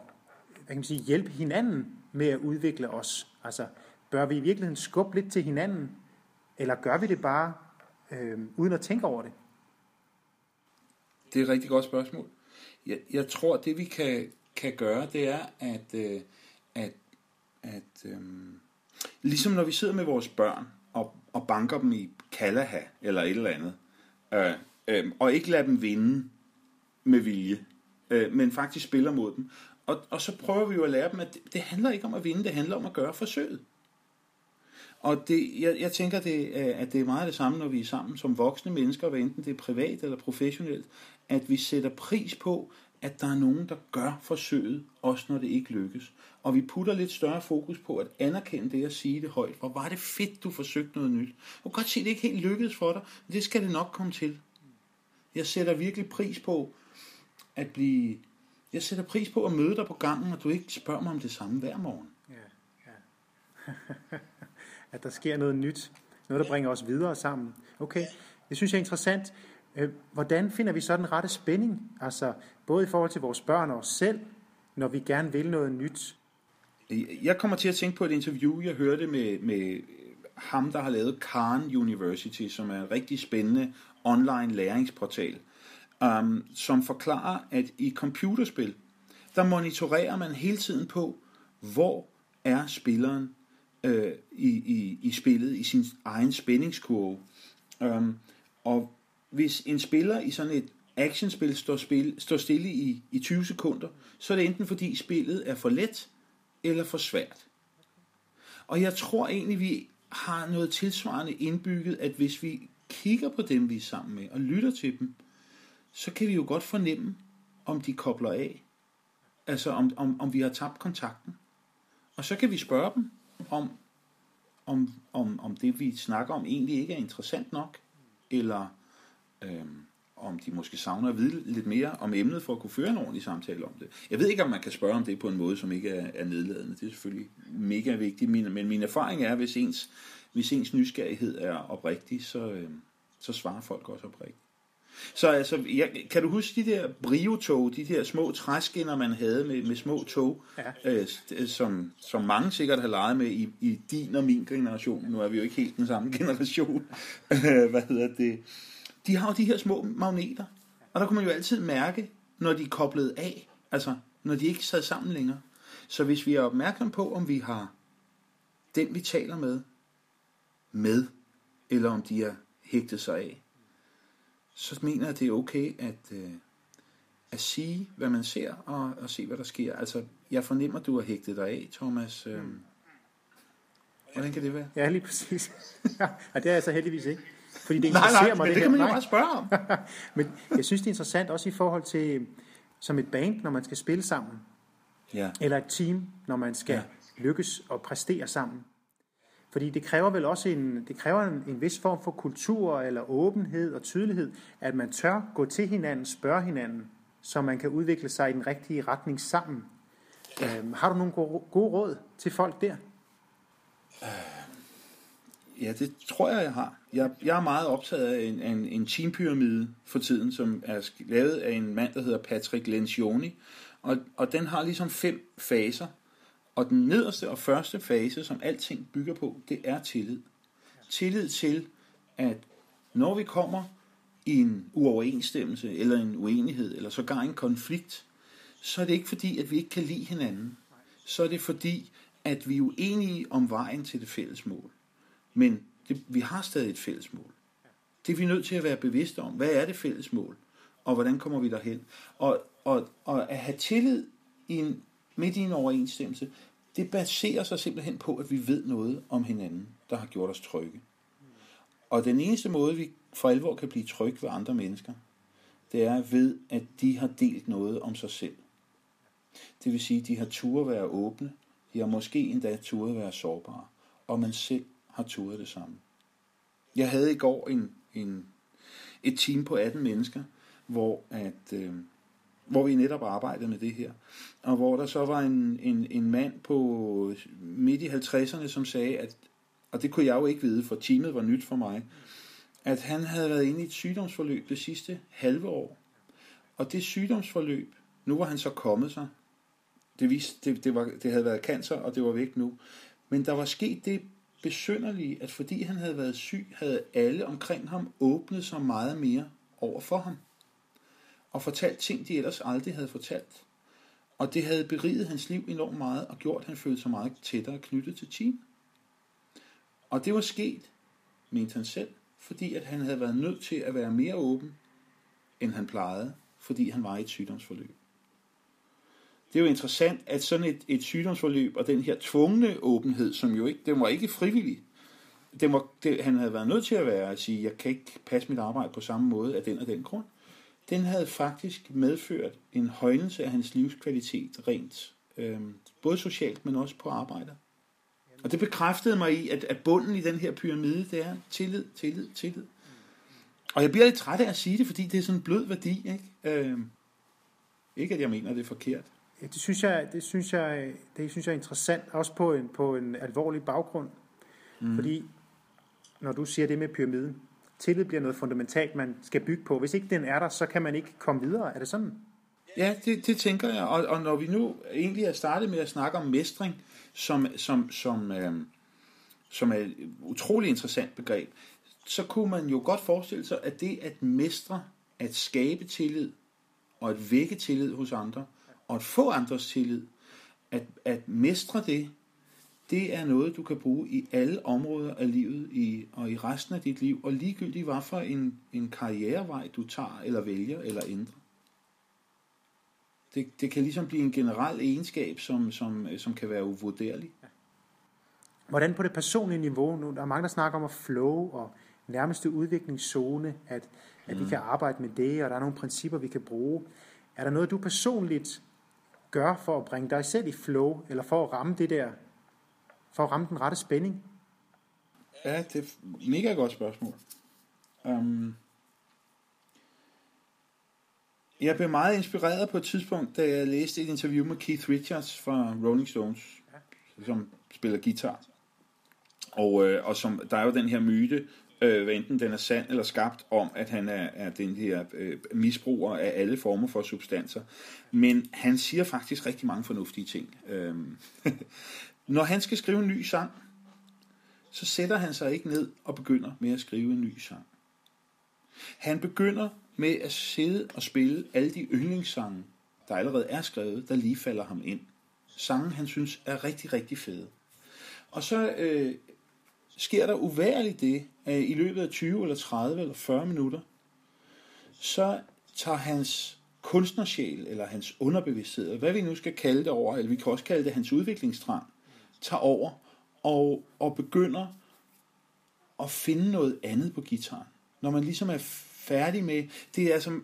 hvad kan man sige, hjælpe hinanden med at udvikle os? Altså, bør vi i virkeligheden skubbe lidt til hinanden, eller gør vi det bare øh, uden at tænke over det? Det er et rigtig godt spørgsmål. Jeg, jeg tror, det vi kan, kan gøre, det er, at, øh, at, at øh, ligesom når vi sidder med vores børn og, og banker dem i kalaha eller et eller andet, øh, øh, og ikke lade dem vinde med vilje, øh, men faktisk spiller mod dem, og, og så prøver vi jo at lære dem, at det, det handler ikke om at vinde, det handler om at gøre forsøget. Og det, jeg, jeg tænker, det, øh, at det er meget det samme, når vi er sammen som voksne mennesker, hvad enten det er privat eller professionelt, at vi sætter pris på, at der er nogen, der gør forsøget, også når det ikke lykkes. Og vi putter lidt større fokus på at anerkende det og sige det højt. Hvor var det fedt, du forsøgte noget nyt. Du kan godt se, at det ikke helt lykkedes for dig, men det skal det nok komme til. Jeg sætter virkelig pris på at blive jeg sætter pris på at møde dig på gangen, og du ikke spørger mig om det samme hver morgen. Ja. <laughs> at der sker noget nyt. Noget, der bringer os videre sammen. Okay, det synes jeg er interessant. Øh, hvordan finder vi så den rette spænding? Altså, både i forhold til vores børn og os selv, når vi gerne vil noget nyt. Jeg kommer til at tænke på et interview, jeg hørte med, med ham, der har lavet Khan University, som er en rigtig spændende online læringsportal, um, som forklarer, at i computerspil, der monitorerer man hele tiden på, hvor er spilleren øh, i, i, i spillet, i sin egen spændingskurve. Um, og hvis en spiller i sådan et actionspil står, spil, står stille i, i 20 sekunder, så er det enten fordi spillet er for let eller for svært. Og jeg tror egentlig, vi har noget tilsvarende indbygget, at hvis vi kigger på dem, vi er sammen med, og lytter til dem, så kan vi jo godt fornemme, om de kobler af. Altså om, om, om vi har tabt kontakten. Og så kan vi spørge dem, om, om, om, om det, vi snakker om, egentlig ikke er interessant nok, eller øh, om de måske savner at vide lidt mere om emnet for at kunne føre en ordentlig samtale om det. Jeg ved ikke, om man kan spørge om det på en måde, som ikke er, er nedladende. Det er selvfølgelig mega vigtigt, min, men min erfaring er, hvis ens, hvis ens nysgerrighed er oprigtig, så, øh, så svarer folk også oprigtigt. Så altså, jeg, kan du huske de der briotog, de der små træskinner, man havde med, med små tog, ja. øh, som, som mange sikkert har leget med i, i din og min generation. Nu er vi jo ikke helt den samme generation. <laughs> Hvad hedder det? de har jo de her små magneter. Og der kunne man jo altid mærke, når de er koblet af, altså når de ikke sad sammen længere. Så hvis vi er opmærksom på, om vi har den, vi taler med, med, eller om de er hægtet sig af, så mener jeg, at det er okay at, øh, at sige, hvad man ser, og, og se, hvad der sker. Altså, jeg fornemmer, du har hægtet dig af, Thomas. Øh, hvordan kan det være? Ja, lige præcis. <laughs> ja, det er jeg så heldigvis ikke. Fordi det nej, nej, mig, men det, det kan man jo bare spørge om. <laughs> men jeg synes, det er interessant også i forhold til, som et band, når man skal spille sammen. Ja. Eller et team, når man skal ja. lykkes og præstere sammen. Fordi det kræver vel også en, det kræver en, en vis form for kultur eller åbenhed og tydelighed, at man tør gå til hinanden, spørge hinanden, så man kan udvikle sig i den rigtige retning sammen. Ja. Øhm, har du nogle gode, gode råd til folk der? Øh, Ja, det tror jeg, jeg har. Jeg, jeg er meget optaget af en, en, en teampyramide for tiden, som er lavet af en mand, der hedder Patrick Lencioni. Og, og den har ligesom fem faser. Og den nederste og første fase, som alting bygger på, det er tillid. Tillid til, at når vi kommer i en uoverensstemmelse, eller en uenighed, eller sågar en konflikt, så er det ikke fordi, at vi ikke kan lide hinanden. Så er det fordi, at vi er uenige om vejen til det fælles mål. Men det, vi har stadig et fælles mål. Det er vi nødt til at være bevidste om. Hvad er det fælles mål? Og hvordan kommer vi derhen? Og, og, og at have tillid i en, midt i en overensstemmelse, det baserer sig simpelthen på, at vi ved noget om hinanden, der har gjort os trygge. Og den eneste måde, vi for alvor kan blive trygge ved andre mennesker, det er ved, at de har delt noget om sig selv. Det vil sige, at de har turet være åbne, de har måske endda turet være sårbare, og man selv har turet det samme. Jeg havde i går en, en, et team på 18 mennesker, hvor, at, øh, hvor vi netop arbejdede med det her. Og hvor der så var en, en, en mand på øh, midt i 50'erne, som sagde, at, og det kunne jeg jo ikke vide, for teamet var nyt for mig, at han havde været inde i et sygdomsforløb det sidste halve år. Og det sygdomsforløb, nu var han så kommet sig. Det, viste, det, det, var, det havde været cancer, og det var væk nu. Men der var sket det besynderlige, at fordi han havde været syg, havde alle omkring ham åbnet sig meget mere over for ham. Og fortalt ting, de ellers aldrig havde fortalt. Og det havde beriget hans liv enormt meget, og gjort, at han følte sig meget tættere knyttet til team. Og det var sket, mente han selv, fordi at han havde været nødt til at være mere åben, end han plejede, fordi han var i et sygdomsforløb det er jo interessant, at sådan et, et sygdomsforløb og den her tvungne åbenhed, som jo ikke, den var ikke frivillig, den var, det, han havde været nødt til at være at sige, jeg kan ikke passe mit arbejde på samme måde af den og den grund. Den havde faktisk medført en højnelse af hans livskvalitet rent, øh, både socialt, men også på arbejde. Og det bekræftede mig i, at, at bunden i den her pyramide, det er tillid, tillid, tillid. Og jeg bliver lidt træt af at sige det, fordi det er sådan en blød værdi. Ikke, øh, ikke at jeg mener, det er forkert. Ja, det synes jeg, det synes jeg, det synes jeg er interessant, også på en, på en alvorlig baggrund. Mm. Fordi, når du siger det med pyramiden, tillid bliver noget fundamentalt, man skal bygge på. Hvis ikke den er der, så kan man ikke komme videre. Er det sådan? Ja, det, det tænker jeg. Og, og når vi nu egentlig er startet med at snakke om mestring, som, som, som, øh, som er et utrolig interessant begreb, så kunne man jo godt forestille sig, at det at mestre, at skabe tillid, og at vække tillid hos andre, og at få andres tillid, at, at mestre det, det er noget, du kan bruge i alle områder af livet i, og i resten af dit liv, og ligegyldigt hvad for en, en karrierevej du tager, eller vælger, eller ændrer. Det, det kan ligesom blive en generel egenskab, som, som, som kan være uvurderlig. Hvordan på det personlige niveau, nu der er mange, der snakker om at flow og nærmeste udviklingszone, at, at mm. vi kan arbejde med det, og der er nogle principper, vi kan bruge. Er der noget, du personligt gør for at bringe dig selv i flow, eller for at ramme det der, for at ramme den rette spænding? Ja, det er et mega godt spørgsmål. Um, jeg blev meget inspireret på et tidspunkt, da jeg læste et interview med Keith Richards fra Rolling Stones, som spiller guitar. Og, øh, og som, der er jo den her myte, øh, hvad enten den er sand eller skabt, om at han er, er den her øh, misbruger af alle former for substanser. Men han siger faktisk rigtig mange fornuftige ting. Øh, <laughs> når han skal skrive en ny sang, så sætter han sig ikke ned og begynder med at skrive en ny sang. Han begynder med at sidde og spille alle de yndlingssange, der allerede er skrevet, der lige falder ham ind. Sange, han synes er rigtig, rigtig fede. Og så øh, sker der uværligt det, at i løbet af 20 eller 30 eller 40 minutter, så tager hans kunstnersjæl, eller hans underbevidsthed, hvad vi nu skal kalde det over, eller vi kan også kalde det hans udviklingstrang, tager over og, og begynder at finde noget andet på gitaren. Når man ligesom er færdig med, det er, altså,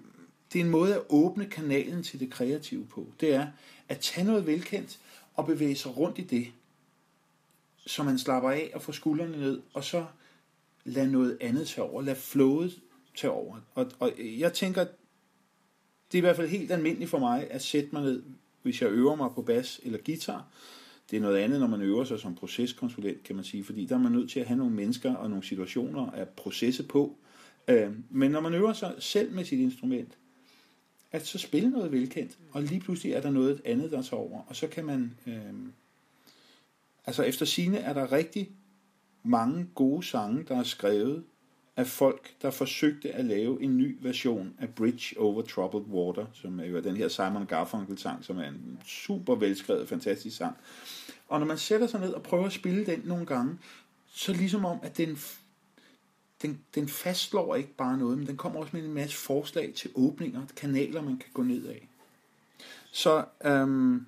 det er en måde at åbne kanalen til det kreative på. Det er at tage noget velkendt og bevæge sig rundt i det, så man slapper af og får skuldrene ned, og så lad noget andet tage over. Lad flowet tage over. Og, og jeg tænker, det er i hvert fald helt almindeligt for mig at sætte mig ned, hvis jeg øver mig på bas eller guitar. Det er noget andet, når man øver sig som proceskonsulent, kan man sige, fordi der er man nødt til at have nogle mennesker og nogle situationer at processe på. Øh, men når man øver sig selv med sit instrument, at så spille noget velkendt, og lige pludselig er der noget andet, der tager over, og så kan man... Øh, altså efter sine er der rigtig mange gode sange, der er skrevet af folk, der forsøgte at lave en ny version af Bridge Over Troubled Water, som er jo den her Simon Garfunkel-sang, som er en super velskrevet, fantastisk sang. Og når man sætter sig ned og prøver at spille den nogle gange, så ligesom om, at den den, den fastslår ikke bare noget, men den kommer også med en masse forslag til åbninger, kanaler, man kan gå ned af. Så øhm,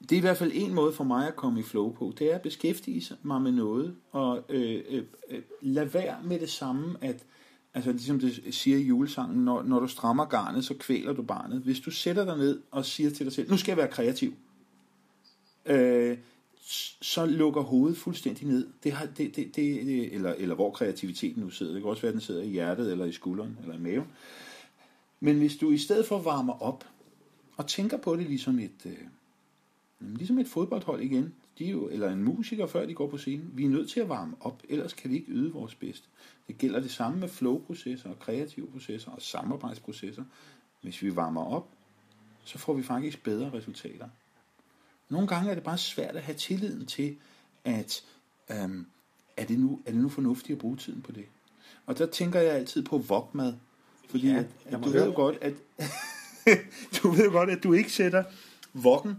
det er i hvert fald en måde for mig at komme i flow på. Det er at beskæftige mig med noget, og øh, øh, øh, lad være med det samme, at altså ligesom det siger i julesangen, når, når du strammer garnet, så kvæler du barnet. Hvis du sætter dig ned og siger til dig selv, nu skal jeg være kreativ, øh, så lukker hovedet fuldstændig ned. Det har, det, det, det, eller, eller hvor kreativiteten nu sidder. Det kan også være, at den sidder i hjertet, eller i skulderen, eller i maven. Men hvis du i stedet for varmer op, og tænker på det ligesom et, øh, ligesom et fodboldhold igen, de er jo, eller en musiker, før de går på scenen, vi er nødt til at varme op, ellers kan vi ikke yde vores bedste. Det gælder det samme med flow-processer, og kreative processer, og samarbejdsprocesser. Hvis vi varmer op, så får vi faktisk bedre resultater. Nogle gange er det bare svært at have tilliden til, at øhm, er, det nu, er det nu fornuftigt at bruge tiden på det. Og der tænker jeg altid på vokmad. Fordi ja, at, at <laughs> du ved jo godt, at du ved godt, at du ikke sætter vokken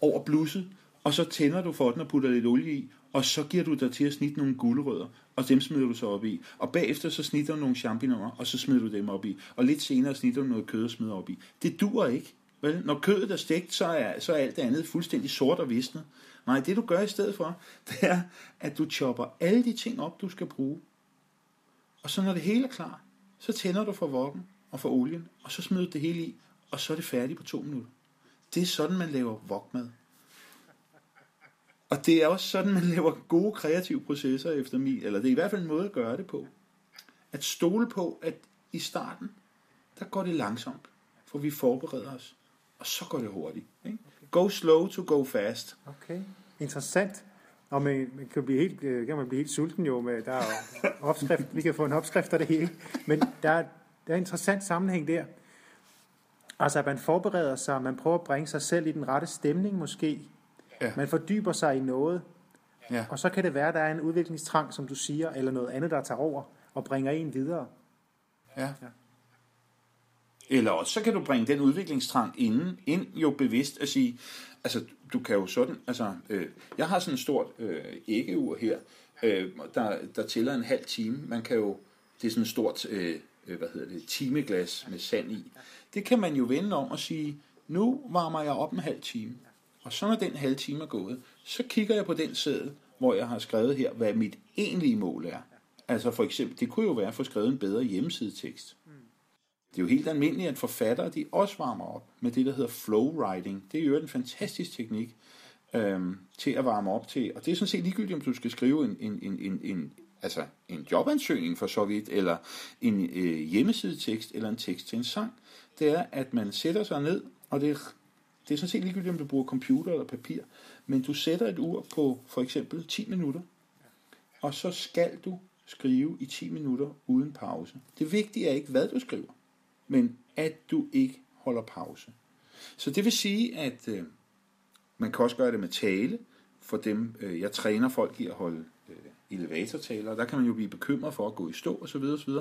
over blusset, og så tænder du for den og putter lidt olie i, og så giver du dig til at snitte nogle gulerødder, og dem smider du så op i. Og bagefter så snitter du nogle champignoner, og så smider du dem op i. Og lidt senere snitter du noget kød og smider op i. Det dur ikke. Vel? Når kødet er stegt, så er, så er alt det andet fuldstændig sort og visnet. Nej, det du gør i stedet for, <laughs> det er, at du chopper alle de ting op, du skal bruge. Og så når det hele er klar, så tænder du for vokken og for olien, og så smider du det hele i, og så er det færdigt på to minutter. Det er sådan, man laver vokmad. Og det er også sådan, man laver gode kreative processer efter min, eller det er i hvert fald en måde at gøre det på. At stole på, at i starten, der går det langsomt hvor vi forbereder os, og så går det hurtigt. Ikke? Go slow to go fast. Okay, interessant. Og man, man kan, blive helt, øh, kan man blive helt sulten jo, med, der er opskrift, vi kan få en opskrift af det hele. Men der, er- der er en interessant sammenhæng der. Altså, at man forbereder sig, man prøver at bringe sig selv i den rette stemning måske. Ja. Man fordyber sig i noget, Ja. og så kan det være, at der er en udviklingstrang, som du siger, eller noget andet, der tager over og bringer en videre. Ja. Eller også så kan du bringe den udviklingstrang inden, ind jo bevidst at sige, altså du kan jo sådan, altså øh, jeg har sådan et stort øh, æggeur her, øh, der, der tæller en halv time. Man kan jo, det er sådan et stort, øh, øh, hvad hedder det, timeglas med sand i. Det kan man jo vende om og sige, nu varmer jeg op en halv time. Og så når den halve time er gået, så kigger jeg på den seddel, hvor jeg har skrevet her, hvad mit egentlige mål er. Altså for eksempel, det kunne jo være at få skrevet en bedre hjemmesidetekst. Det er jo helt almindeligt, at forfattere de også varmer op med det, der hedder flow writing. Det er jo en fantastisk teknik øhm, til at varme op til. Og det er sådan set ligegyldigt, om du skal skrive en, en, en, en, en, altså en jobansøgning for så vidt, eller en øh, hjemmesidetekst, eller en tekst til en sang. Det er, at man sætter sig ned, og det er, det er sådan set ligegyldigt, om du bruger computer eller papir, men du sætter et ur på for eksempel 10 minutter, og så skal du skrive i 10 minutter uden pause. Det vigtige er ikke, hvad du skriver, men at du ikke holder pause. Så det vil sige, at øh, man kan også gøre det med tale, for dem, øh, jeg træner folk i at holde elevatortaler, og der kan man jo blive bekymret for at gå i stå osv. osv.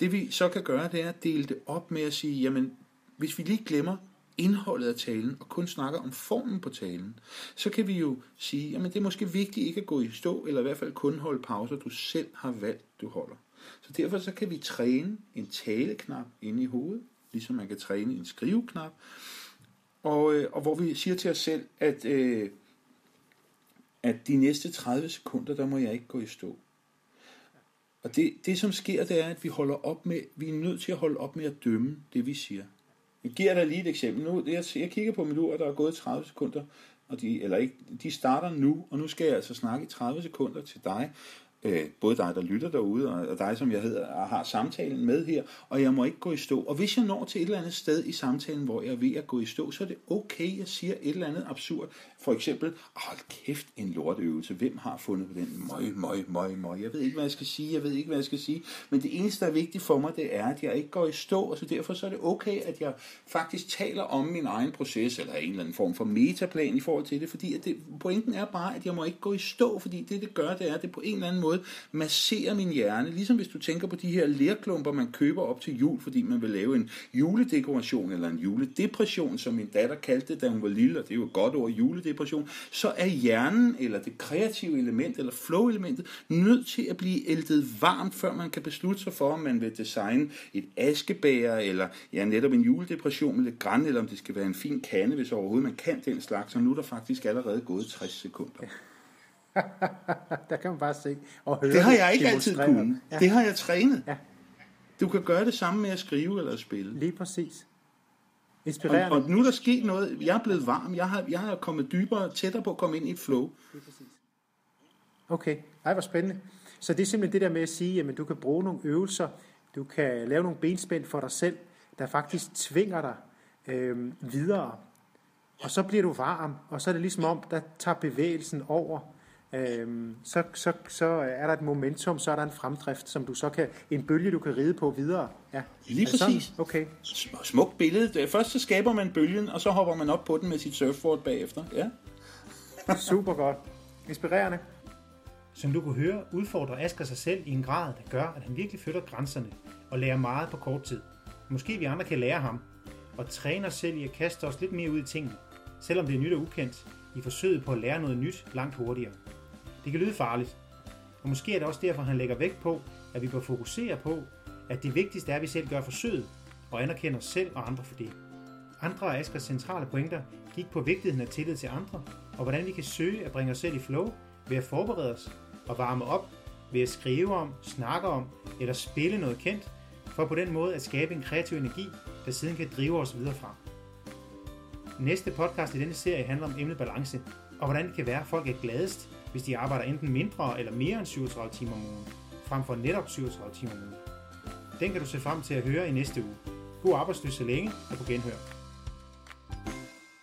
Det vi så kan gøre, det er at dele det op med at sige, jamen, hvis vi lige glemmer indholdet af talen, og kun snakker om formen på talen, så kan vi jo sige, jamen det er måske vigtigt ikke at gå i stå, eller i hvert fald kun holde pauser, du selv har valgt, du holder. Så derfor så kan vi træne en taleknap inde i hovedet, ligesom man kan træne en skriveknap, og, øh, og hvor vi siger til os selv, at, øh, at de næste 30 sekunder, der må jeg ikke gå i stå. Og det, det som sker, det er, at vi holder op med, vi er nødt til at holde op med at dømme det, vi siger. Jeg giver dig lige et eksempel. Nu, jeg, jeg kigger på mit ur, der er gået 30 sekunder, og de, eller ikke, de starter nu, og nu skal jeg altså snakke i 30 sekunder til dig, øh, både dig, der lytter derude, og, og dig, som jeg hedder, og har samtalen med her, og jeg må ikke gå i stå. Og hvis jeg når til et eller andet sted i samtalen, hvor jeg er ved at gå i stå, så er det okay, jeg siger et eller andet absurd. For eksempel, hold kæft, en lortøvelse. Hvem har fundet på den? Møj, møj, møj, møj. Jeg ved ikke, hvad jeg skal sige, jeg ved ikke, hvad jeg skal sige. Men det eneste, der er vigtigt for mig, det er, at jeg ikke går i stå, og så derfor så er det okay, at jeg faktisk taler om min egen proces, eller en eller anden form for metaplan i forhold til det, fordi at det, pointen er bare, at jeg må ikke gå i stå, fordi det, det gør, det er, at det på en eller anden måde masserer min hjerne, ligesom hvis du tænker på de her lerklumper, man køber op til jul, fordi man vil lave en juledekoration, eller en juledepression, som min datter kaldte det, da hun var lille, og det er jo et godt ord, juledepression, så er hjernen, eller det kreative element, eller flow-elementet, nødt til at blive ældet varmt, før man kan beslutte sig for, om man vil designe et askebæger, eller ja, netop en juledepression med lidt græn, eller om det skal være en fin kande, hvis overhovedet man kan den slags, og nu er der faktisk allerede gået 60 sekunder. <laughs> Der kan man bare se og høre Det har jeg ikke altid kunnet. Ja, Det har jeg trænet. Ja. Du kan gøre det samme med at skrive eller at spille. lige præcis. Og, Inspirerende. og nu er der sket noget. Jeg er blevet varm. Jeg har, jeg har kommet dybere, tættere på at komme ind i et flow. Okay, ej hvor spændende. Så det er simpelthen det der med at sige, at du kan bruge nogle øvelser, du kan lave nogle benspænd for dig selv, der faktisk tvinger dig øh, videre. Og så bliver du varm, og så er det ligesom om, der tager bevægelsen over. Øhm, så, så, så er der et momentum, så er der en fremdrift, som du så kan, en bølge, du kan ride på videre. Ja. Lige det sådan? præcis. Okay, Sm- Smukt billede. Først så skaber man bølgen, og så hopper man op på den med sit surfboard bagefter. Ja. <laughs> super godt. Inspirerende. Som du kunne høre, udfordrer Asger sig selv i en grad, der gør, at han virkelig flytter grænserne og lærer meget på kort tid. Måske vi andre kan lære ham, og træne os selv i at kaste os lidt mere ud i tingene, selvom det er nyt og ukendt, i forsøget på at lære noget nyt langt hurtigere. Det kan lyde farligt, og måske er det også derfor, han lægger vægt på, at vi bør fokusere på, at det vigtigste er, at vi selv gør forsøget, og anerkender os selv og andre for det. Andre af Askers centrale pointer gik på vigtigheden af tillid til andre, og hvordan vi kan søge at bringe os selv i flow ved at forberede os og varme op, ved at skrive om, snakke om eller spille noget kendt, for på den måde at skabe en kreativ energi, der siden kan drive os videre fra. Næste podcast i denne serie handler om emnet balance, og hvordan det kan være, at folk er gladest, hvis de arbejder enten mindre eller mere end 37 timer om ugen, frem for netop 37 timer om ugen. Den kan du se frem til at høre i næste uge. God arbejdsløs så længe og på genhør.